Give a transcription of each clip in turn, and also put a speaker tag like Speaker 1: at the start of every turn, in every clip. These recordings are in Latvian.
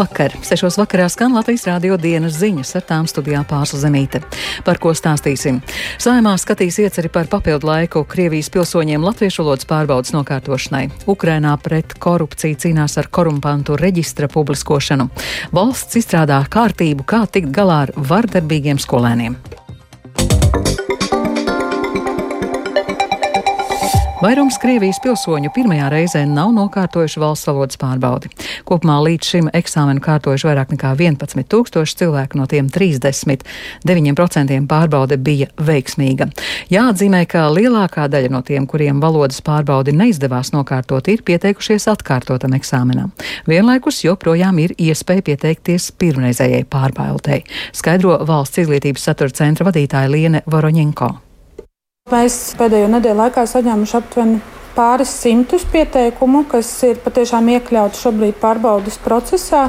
Speaker 1: Labvakar! Sešos vakarā skan Latvijas rādio dienas ziņas ar tām studijā Pārsla Zemīte. Par ko stāstīsim? Saimā skatīs ieceri par papildu laiku Krievijas pilsoņiem latviešu valodas pārbaudas nokārtošanai. Ukrainā pret korupciju cīnās ar korumpantu reģistra publiskošanu. Valsts izstrādā kārtību, kā tikt galā ar vardarbīgiem skolēniem. Vairums Krievijas pilsoņu pirmajā reizē nav nokārtojuši valsts valodas pārbaudi. Kopumā līdz šim eksāmenu kārtojuši vairāk nekā 11 tūkstoši cilvēku, no tiem 39% pārbaude bija veiksmīga. Jāatzīmē, ka lielākā daļa no tiem, kuriem valodas pārbaudi neizdevās nokārtot, ir pieteikušies atkārtotam eksāmenam. Vienlaikus joprojām ir iespēja pieteikties pirmreizējai pārbaudei, skaidro valsts izglītības satura centra vadītāja Liene Voroņenko.
Speaker 2: Mēs pēdējo nedēļu laikā saņēmuši aptuveni pāris simtus pieteikumu, kas ir patiešām iekļauti šobrīd pārbaudas procesā.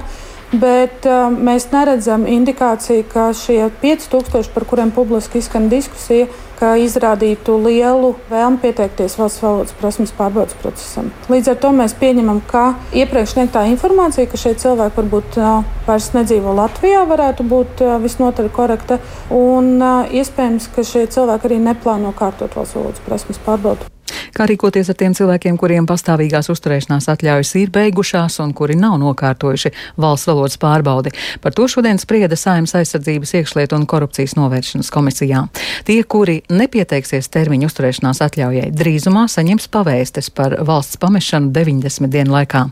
Speaker 2: Bet uh, mēs neredzam indikāciju, ka šie 5000, par kuriem publiski izskan diskusija, ka izrādītu lielu vēlmi pieteikties valsts valodas prasmes pārbaudas procesam. Līdz ar to mēs pieņemam, ka iepriekš sniegtā informācija, ka šie cilvēki varbūt vairs nedzīvo Latvijā, varētu būt visnotaļ korekta. Un iespējams, ka šie cilvēki arī neplāno kārtot valsts valodas prasmes pārbaudu
Speaker 1: kā rīkoties ar tiem cilvēkiem, kuriem pastāvīgās uzturēšanās atļaujas ir beigušās un kuri nav nokārtojuši valsts valodas pārbaudi. Par to šodien sprieda Saimnes aizsardzības iekšlietu un korupcijas novēršanas komisijā. Tie, kuri nepieteiksies termiņu uzturēšanās atļaujai, drīzumā saņems pavēstes par valsts pamešanu 90 dienu laikā.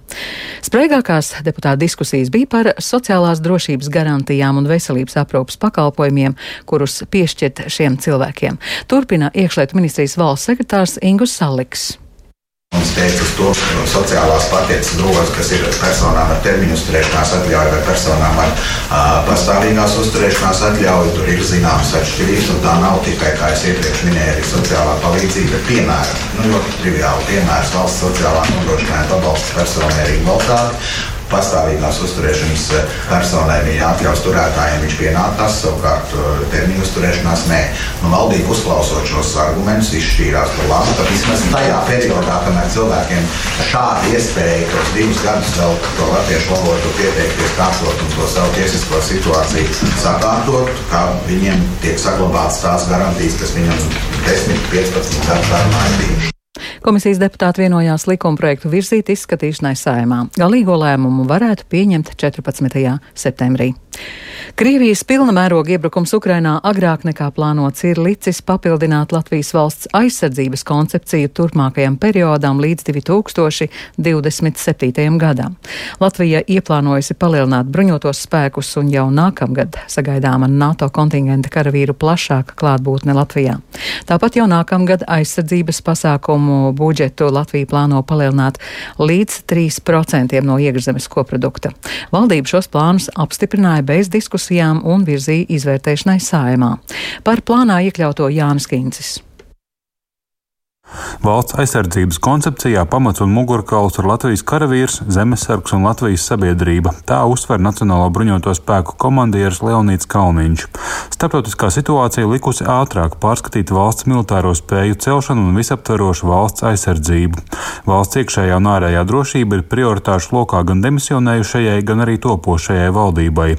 Speaker 1: Spraigākās deputāta diskusijas bija par sociālās drošības garantijām un veselības aprūpas pakalpojumiem, kurus piešķirt šiem cilvēkiem. Turpina iekšlietu ministrijas valsts sekretārs Ingus Salīns. Saliks.
Speaker 3: Mums teica to sociālās patieces grozu, kas ir personām ar termiņu uzturēšanās atļauju vai personām ar uh, pastāvīgās uzturēšanās atļauju. Tur ir zināmas atšķirības, tā nav tikai, kā es iepriekš minēju, arī sociālā palīdzība, piemēram, nu, ļoti triviāli piemērs valsts sociālā nodrošinājuma pabalsts personai ar invaliditāti pastāvīgās uzturēšanas eh, personai viņa atļaus turētājiem viņš pienākās, savukārt eh, termiņu uzturēšanās nē. Nu, valdība uzklausot šos argumentus izšķīrās par labu, ka vismaz tajā periodā, kamēr cilvēkiem šāda iespēja tos divus gadus vēl to latviešu valodu pieteikties, kārtot un to savu tiesisko situāciju sakārtot, ka viņiem tiek saglabātas tās garantijas, kas viņam 10, 15 gadus garumā ir bijušas.
Speaker 1: Komisijas deputāti vienojās likumprojektu virzīt izskatīšanai saimā. Galīgo lēmumu varētu pieņemt 14. septembrī. Krievijas pilna mēroga iebrukums Ukrainā agrāk nekā plānots ir licis papildināt Latvijas valsts aizsardzības koncepciju turpmākajam periodam līdz 2027. gadam. Latvija ieplānojusi palielināt bruņotos spēkus un jau nākamgad sagaidāma NATO kontingenta karavīru plašāka klātbūtne Latvijā. Tāpat jau nākamgad aizsardzības pasākumu budžetu Latvija plāno palielināt līdz 3% no iekšzemes koprodukta. Valdība šos plānus apstiprināja bez diskusijām un virzīja izvērtēšanai sājumā. Par plānā iekļauto Jānis Kīncis.
Speaker 4: Valsts aizsardzības koncepcijā pamats un mugurkauls ir Latvijas karavīrs, zemesargs un Latvijas sabiedrība. Tā uzsver Nacionālo bruņoto spēku komandieris Leonīts Kalniņš. Starptautiskā situācija likusi ātrāk pārskatīt valsts militāro spēju celšanu un visaptverošu valsts aizsardzību. Valsts iekšējā un ārējā drošība ir prioritāšu lokā gan demisionējušajai, gan arī topošajai valdībai.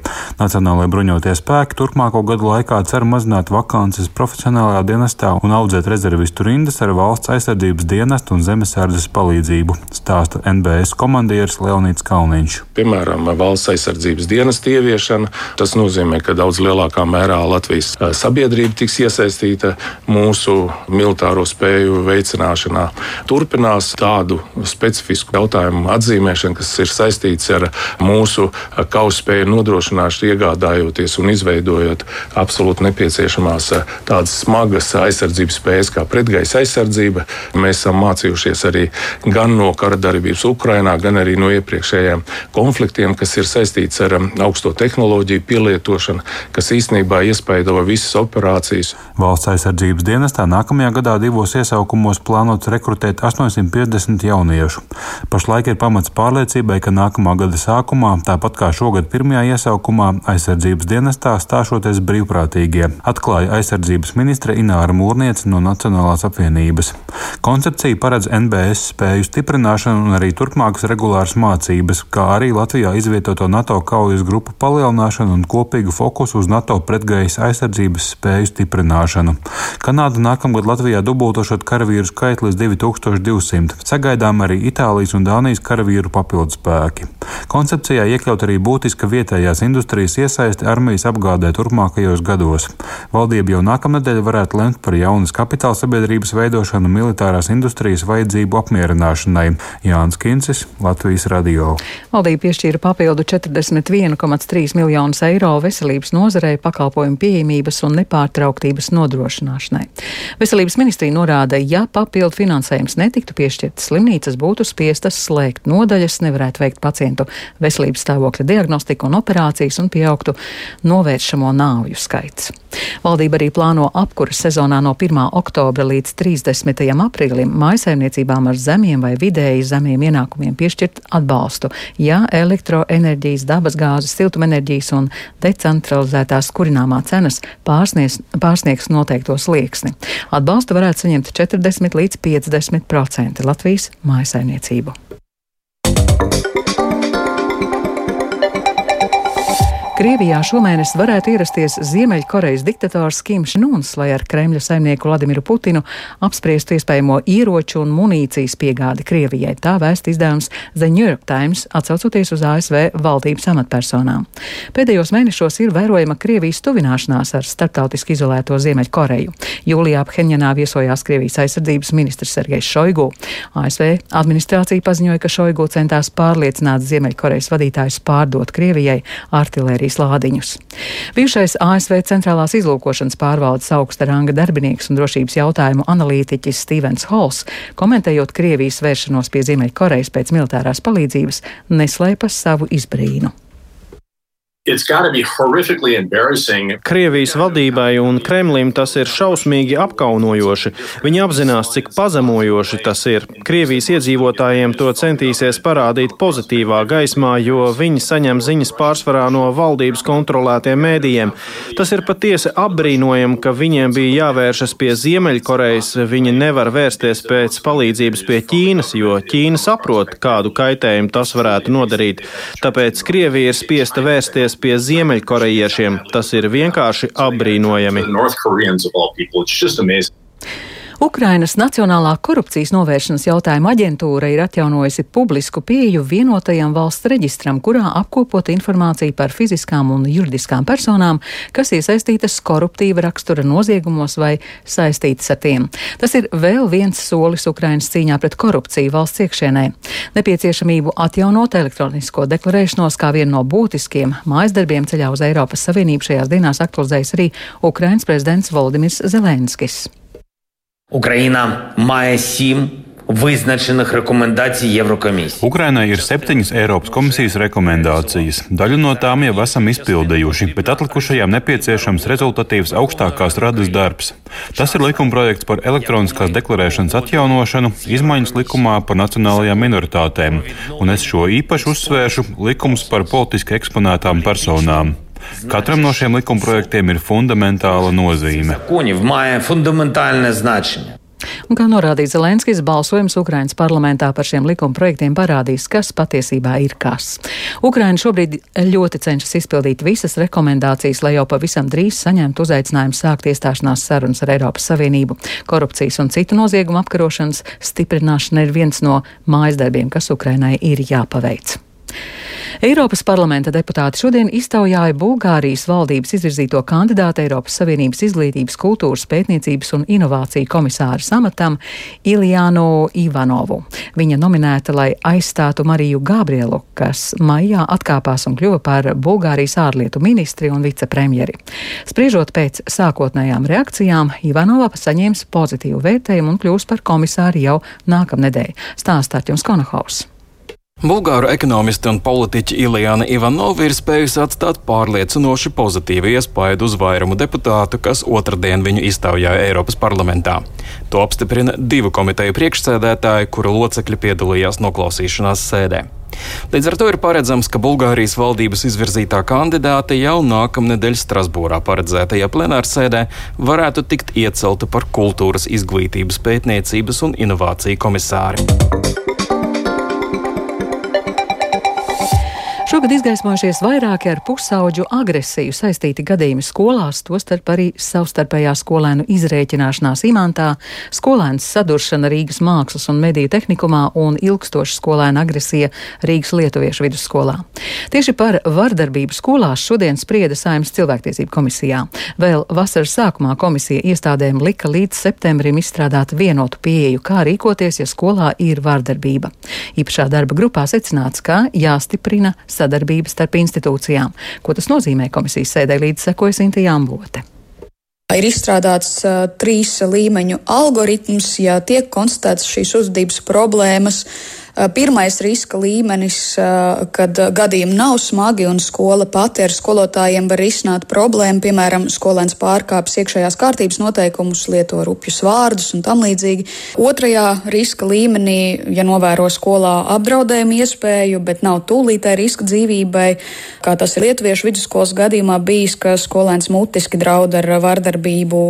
Speaker 4: Nacionālajie bruņotie spēki turpmāko gadu laikā cer mazināt vakances profesionālajā dienestā un audzēt rezervistu rindas ar valsts valsts aizsardzības dienestu un zemesardzes palīdzību, stāsta NBS komandieris Leonīts Kalniņš.
Speaker 5: Piemēram, valsts aizsardzības dienesta ieviešana. Tas nozīmē, ka daudz lielākā mērā Latvijas sabiedrība tiks iesaistīta mūsu militāro spēju veicināšanā. Turpinās tādu specifisku jautājumu atzīmēšana, kas ir saistīts ar mūsu kauspēju nodrošināšanu, iegādājoties un izveidojot absolūti nepieciešamās tādas smagas aizsardzības spējas kā pretgaisa aizsardzība palīdzība. Mēs esam mācījušies arī gan no kara darbības Ukrajinā, gan arī no iepriekšējiem konfliktiem, kas ir saistīts ar um, augsto tehnoloģiju pielietošanu, kas īstenībā iespaido visas operācijas.
Speaker 4: Valsts aizsardzības dienestā nākamajā gadā divos iesaukumos plānots rekrutēt 850 jauniešu. Pašlaik ir pamats pārliecībai, ka nākamā gada sākumā, tāpat kā šogad pirmajā iesaukumā, aizsardzības dienestā stāšoties brīvprātīgie, atklāja aizsardzības ministre Ināra Mūrniece no Nacionālās apvienības. Koncepcija paredz NBS spēju stiprināšanu un arī turpmākas regulāras mācības, kā arī Latvijā izvietoto NATO kaujas grupu palielināšanu un kopīgu fokusu uz NATO pretgaisa aizsardzības spēju stiprināšanu. Kanāda nākamgad Latvijā dubultošot karavīru skaitu līdz 2200. Sagaidām arī Itālijas un Dānijas karavīru papildspēki. Koncepcijā iekļaut arī būtiska vietējās industrijas iesaisti armijas apgādē turpmākajos gados. Valdība jau nākamnedēļ varētu lemt par jaunas kapitāla sabiedrības veidošanu militārās industrijas vajadzību apmierināšanai. Jānis Kincis, Latvijas radio.
Speaker 1: Valdība piešķīra papildu 41,3 miljonus eiro veselības nozarei pakalpojumu pieejamības un nepārtrauktības nodrošināšanai. Veselības ministrija norāda, ja papildu finansējums netiktu piešķirts, slimnīcas būtu spiestas slēgt nodaļas, nevarētu veikt pacientu veselības stāvokļa diagnostiku un operācijas un pieaugtu novēršamo nāvju skaits. Valdība arī plāno apkuras sezonā no 1. oktobra līdz 30. Aprīlim mājasaimniecībām ar zemiem vai vidēji zemiem ienākumiem piešķirt atbalstu, ja elektroenerģijas, dabasgāzes, siltumenerģijas un decentralizētās kurināmā cenas pārsnieks, pārsniegs noteikto slieksni. Atbalstu varētu saņemt 40 līdz 50 procenti Latvijas mājasaimniecību. Krievijā šomēnes varētu ierasties Ziemeļkorejas diktators Kims Nuns, lai ar Kremļa saimnieku Vladimiru Putinu apspriestu iespējamo ieroču un munīcijas piegādi Krievijai. Tā vēst izdevums The New York Times, atsaucoties uz ASV valdības amatpersonām. Pēdējos mēnešos ir vērojama Krievijas tuvināšanās ar starptautiski izolēto Ziemeļkoreju. Jūlijā Phenjanā viesojās Krievijas aizsardzības ministrs Sergejs Šoigu. ASV administrācija paziņoja, ka Šoigu centās pārliecināt Ziemeļkorejas vadītājus pārdot Krievijai artilērijas artērijas lādiņus. Bijušais ASV centrālās izlūkošanas pārvaldes augsta ranga darbinieks un drošības jautājumu analītiķis Stevens Halls, komentējot Krievijas vēršanos pie Ziemeļkorejas pēc militārās palīdzības, neslēpa savu izbrīnu.
Speaker 6: Krievijas valdībai un Kremlim tas ir šausmīgi apkaunojoši. Viņi apzinās, cik pazemojoši tas ir. Krievijas iedzīvotājiem to centīsies parādīt pozitīvā gaismā, jo viņi saņem ziņas pārsvarā no valdības kontrolētiem mēdījiem. Tas ir patiesi apbrīnojami, ka viņiem bija jāvēršas pie Ziemeļkorejas. Viņi nevar vērsties pēc palīdzības pie Ķīnas, jo Ķīna saprot, kādu kaitējumu tas varētu nodarīt. Tāpēc Krievija ir spiesta vērsties pie ziemeļkorejiešiem. Tas ir vienkārši apbrīnojami.
Speaker 1: Ukrainas Nacionālā korupcijas novēršanas jautājuma aģentūra ir atjaunojusi publisku pieju vienotajam valsts reģistram, kurā apkopota informācija par fiziskām un juridiskām personām, kas iesaistītas koruptīva rakstura noziegumos vai saistītas ar tiem. Tas ir vēl viens solis Ukrainas cīņā pret korupciju valsts iekšienē. Nepieciešamību atjaunot elektronisko deklarēšanos kā vienu no būtiskiem mājas darbiem ceļā uz Eiropas Savienību šajās dienās aktualizējis arī Ukrainas prezidents Volodimirs Zelenskis.
Speaker 7: Україна має сім Viznačenih rekomendāciju Eirokomisijai.
Speaker 4: Ukrainai ir septiņas Eiropas komisijas rekomendācijas. Daļu no tām jau esam izpildījuši, bet atlikušajām nepieciešams rezultatīvs augstākās radas darbs. Tas ir likumprojekts par elektroniskās deklarēšanas atjaunošanu, izmaiņas likumā par nacionālajām minoritātēm, un es šo īpaši uzsvēršu likums par politiski eksponētām personām. Katram no šiem likumprojektiem ir fundamentāla nozīme.
Speaker 1: Un, kā norādīja Zelenskis, balsojums Ukrainas parlamentā par šiem likuma projektiem parādīs, kas patiesībā ir kas. Ukraina šobrīd ļoti cenšas izpildīt visas rekomendācijas, lai jau pavisam drīz saņemtu uzaicinājumu sākt iestāšanās sarunas ar Eiropas Savienību. Korupcijas un citu noziegumu apkarošanas stiprināšana ir viens no mājas darbiem, kas Ukrainai ir jāpaveic. Eiropas parlamenta deputāti šodien iztaujāja Bulgārijas valdības izvirzīto kandidātu Eiropas Savienības izglītības, kultūras, pētniecības un inovāciju komisāru amatam Iljānu Ivanovu. Viņa nominēta, lai aizstātu Mariju Gabrielu, kas maijā atkāpās un kļuva par Bulgārijas ārlietu ministri un vicepremjeri. Spriežot pēc sākotnējām reakcijām, Ivanova saņēma pozitīvu vērtējumu un kļūs par komisāru jau nākamnedēļ. Stāstāt jums Konahaus.
Speaker 8: Bulgāru ekonomisti un politiķi Ilijana Ivanova ir spējusi atstāt pārliecinoši pozitīvu iespaidu uz vairumu deputātu, kas otrdien viņu iztaujāja Eiropas parlamentā. To apstiprina divu komiteju priekšsēdētāji, kuru locekļi piedalījās noklausīšanās sēdē. Līdz ar to ir paredzams, ka Bulgārijas valdības izvirzītā kandidāte jau nākamnedēļ Strasbūrā paredzētajā plenārsēdē varētu tikt iecelta par kultūras izglītības pētniecības un inovāciju komisāri.
Speaker 1: Šogad izgaismojušies vairāki ar pusauģu agresiju saistīti gadījumi skolās, tostarp arī savstarpējā skolēnu izrēķināšanās imantā, skolēns saduršana Rīgas mākslas un mediju tehnikumā un ilgstoša skolēna agresija Rīgas lietuviešu vidusskolā. Tieši par vardarbību skolās šodien sprieda Saimnes cilvēktiesību komisijā. Vēl vasaras sākumā komisija iestādēm lika līdz septembrim izstrādāt vienotu pieeju, kā rīkoties, ja skolā ir vardarbība. Īpašā darba grupā secināts, ka jāstiprina sadarbība starp institūcijām. Ko tas nozīmē komisijas sēdē līdz sekojas Inti Jambote.
Speaker 9: Ir izstrādāts uh, trīs līmeņu algoritms, ja tiek konstatētas šīs uzvedības problēmas, uh, pirmais riska līmenis, eh, kad gadījumi nav smagi un skola pati ar skolotājiem var risināt problēmu, piemēram, skolēns pārkāpjas iekšējās kārtības noteikumus, lieto rupjus vārdus un tam līdzīgi. Otrajā riska līmenī, ja novēro skolā apdraudējumu iespēju, bet nav tūlītē riska dzīvībai, kā tas ir Lietuviešu vidusskolas gadījumā bijis, ka skolēns mutiski draud ar vardarbību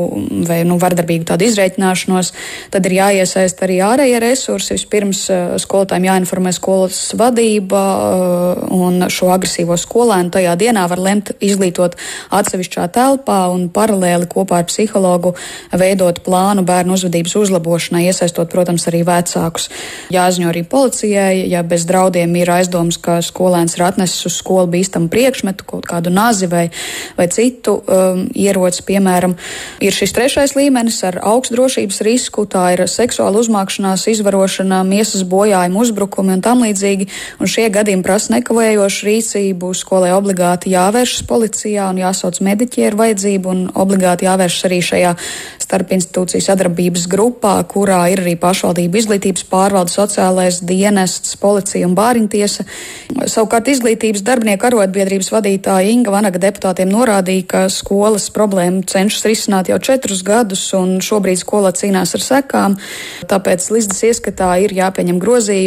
Speaker 9: vai nu, vardarbīgu tādu izreikināšanos, tad ir jāiesaist arī ārējie resursi. Vispirms eh, skolotāji skolotājiem jāinformē skolas vadība, uh, un šo agresīvo skolēnu tajā dienā var lemt izglītot atsevišķā telpā un paralēli kopā ar psihologu veidot plānu bērnu uzvedības uzlabošanai, iesaistot, protams, arī vecākus. Jāziņo arī policijai, ja bez draudiem ir aizdoms, ka skolēns ir atnesis uz skolu bīstamu priekšmetu, kaut kādu nazi vai, vai citu um, ieroci, piemēram, ir šis trešais līmenis ar augstu drošības risku, tā ir seksuāla uzmākšanās, izvarošana, miesas bojājuma uzbrukumi un tam līdzīgi. Un šie gadījumi prasa nekavējošu rīcību. Skolai obligāti jāvēršas policijā un jāsauc mediķi ar vajadzību, un obligāti jāvēršas arī šajā starpinstitūciju sadarbības grupā, kurā ir arī pašvaldība izglītības pārvalde, sociālais dienests, policija un bāriņtiesa. Savukārt izglītības darbinieku arotbiedrības vadītāja Inga Vanaga deputātiem norādīja, ka skolas problēmu cenšas risināt jau četrus gadus, un šobrīd skola cīnās ar sekām. Tāpēc Lizdas ieskatā ir jāpieņem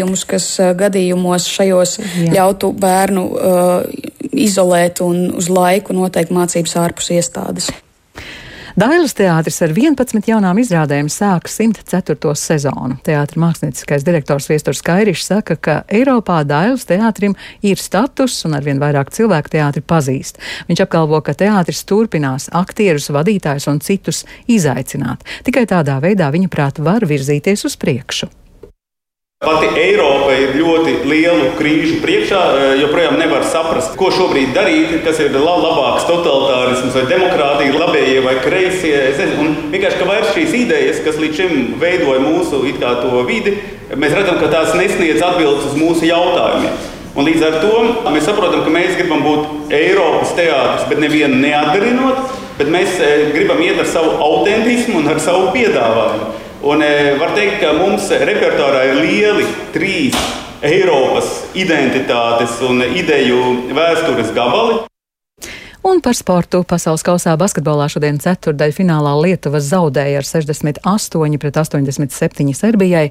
Speaker 9: grozījumus, kas eh, gadījumos šajos Jā. ļautu bērnu uh, izolēt un uz laiku noteikt mācības ārpus iestādes.
Speaker 1: Dailas teātris ar 11 jaunām izrādēm sāk 104. sezonu. Teātris mākslinieckais direktors Viesturs Kairišs saka, ka Eiropā Dailas teātrim ir status un arvien vairāk cilvēku teātri pazīst. Viņš apgalvo, ka teātris turpinās aktierus, vadītājus un citus izaicināt. Tikai tādā veidā viņa prāt var virzīties uz priekšu.
Speaker 10: Pati Eiropa ir ļoti lielu krīžu priekšā, eh, joprojām nevar saprast, ko šobrīd darīt, kas ir labāks totalitārisms vai demokrātija, labējie vai kreisie. Un vienkārši, ka vairs šīs idejas, kas līdz šim veidoja mūsu to vidi, mēs redzam, ka tās nesniedz atbildes uz mūsu jautājumiem. Un līdz ar to mēs saprotam, ka mēs gribam būt Eiropas teātris, bet nevienu neatdarinot, bet mēs eh, gribam iet ar savu autentismu un ar savu piedāvājumu. Un e, var teikt, ka mums repertuārā ir lieli trīs Eiropas identitātes un ideju vēstures gabali.
Speaker 1: Un par sportu pasaules kausā basketbolā šodien ceturdaļa finālā Lietuva zaudēja ar 68 pret 87 Serbijai.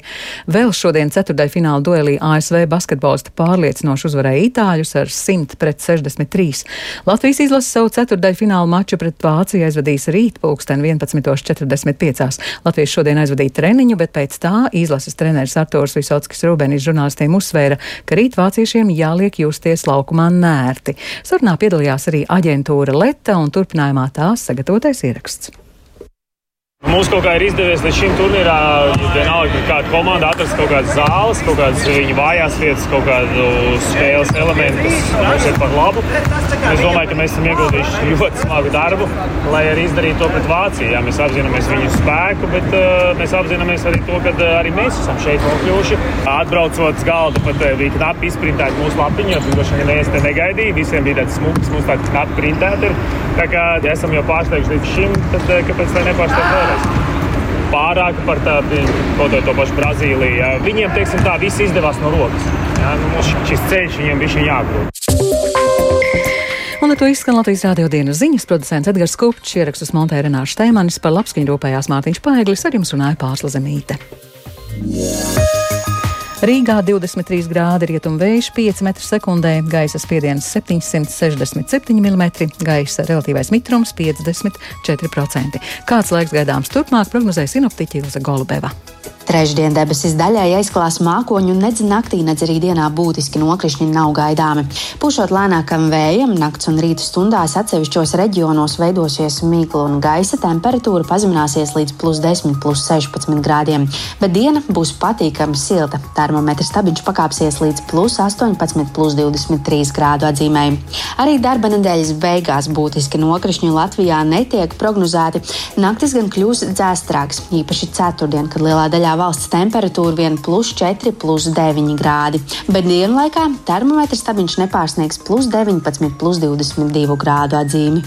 Speaker 1: Vēl šodien ceturdaļa fināla duelī ASV basketbolisti pārliecinoši uzvarēja Itāļus ar 100 pret 63. Latvijas izlase savu ceturdaļa fināla maču pret Vāciju aizvadīs rīt pulksten 11.45. Latvijas šodien aizvadīja treniņu, bet pēc tā izlases treneris Artūrs Visotskis Rūbenis žurnālistiem uzsvēra, ka rīt vāciešiem jāliek justies laukumā nērti. Sarunā piedalījās arī aģenti aģentūra Leta un turpinājumā tās sagatavotais ieraksts.
Speaker 11: Mums kaut kā ir izdevies līdz šim turnīrā, vienalga, kāda komanda atrast kaut kādas zāles, kaut kādas viņa vājās vietas, kaut kādu spēles elementu, kas mums ir par labu. Es domāju, ka mēs esam ieguldījuši ļoti smagu darbu, lai arī izdarītu to pret Vāciju. Jā, mēs apzināmies viņu spēku, bet uh, mēs apzināmies arī to, ka uh, arī mēs esam šeit nokļuvuši. Atbraucot uz galda, pat uh, bija knapi izprintēta mūsu lapiņa, jo droši vien neviens te negaidīja. Visiem bija tāds smuks, mums tāds knapi printēta ir. Tā kā ja esam jau pārsteiguši līdz šim, tad kāpēc tā nepārsteigt vēlreiz? Pārāk par tādu, kaut to pašu Brazīliju. Viņiem, teiksim, tā viss izdevās no rokas. Jā, nu, šis ceļš viņam bija jāgrūst.
Speaker 1: Un ar to izskan Latvijas rādio dienas ziņas producents Edgars Kupčs, ierakstus montē Renāša Steimanis, par labskaņu rūpējās Mārtiņš Paeglis, ar jums runāja Pārsla Zemīte. Rīgā 23 grādi rietumu vējš, 5 m2, gaisa spiediens 767 mm, gaisa relatīvais mitrums 54%. Kāds laiks gaidāms turpmāk, prognozēja sinoptiķi Ilza Golubeva.
Speaker 12: Trešdien debesis daļai aizklās mākoņu, un nedz naktī, nedz arī dienā būtiski nokrišņi nav gaidāmi. Pušot lēnākam vējam, nakts un rīta stundās atsevišķos reģionos veidosies mīkla un gaisa temperatūra pazemināsies līdz plus 10, plus 16 grādiem, bet diena būs patīkami silta. Termometra stabiņš pakāpsies līdz plus 18, plus 23 grādu atzīmēm. Arī darba nedēļas beigās būtiski nokrišņi Latvijā netiek prognozēti. Naktis gan kļūs dzēstrāks, īpaši ceturtdien, kad lielā daļā valsts temperatūra vien plus 4, plus 9 grādi, bet dienlaikā termometra stabiņš nepārsniegs plus 19, plus 22 grādu atzīmi.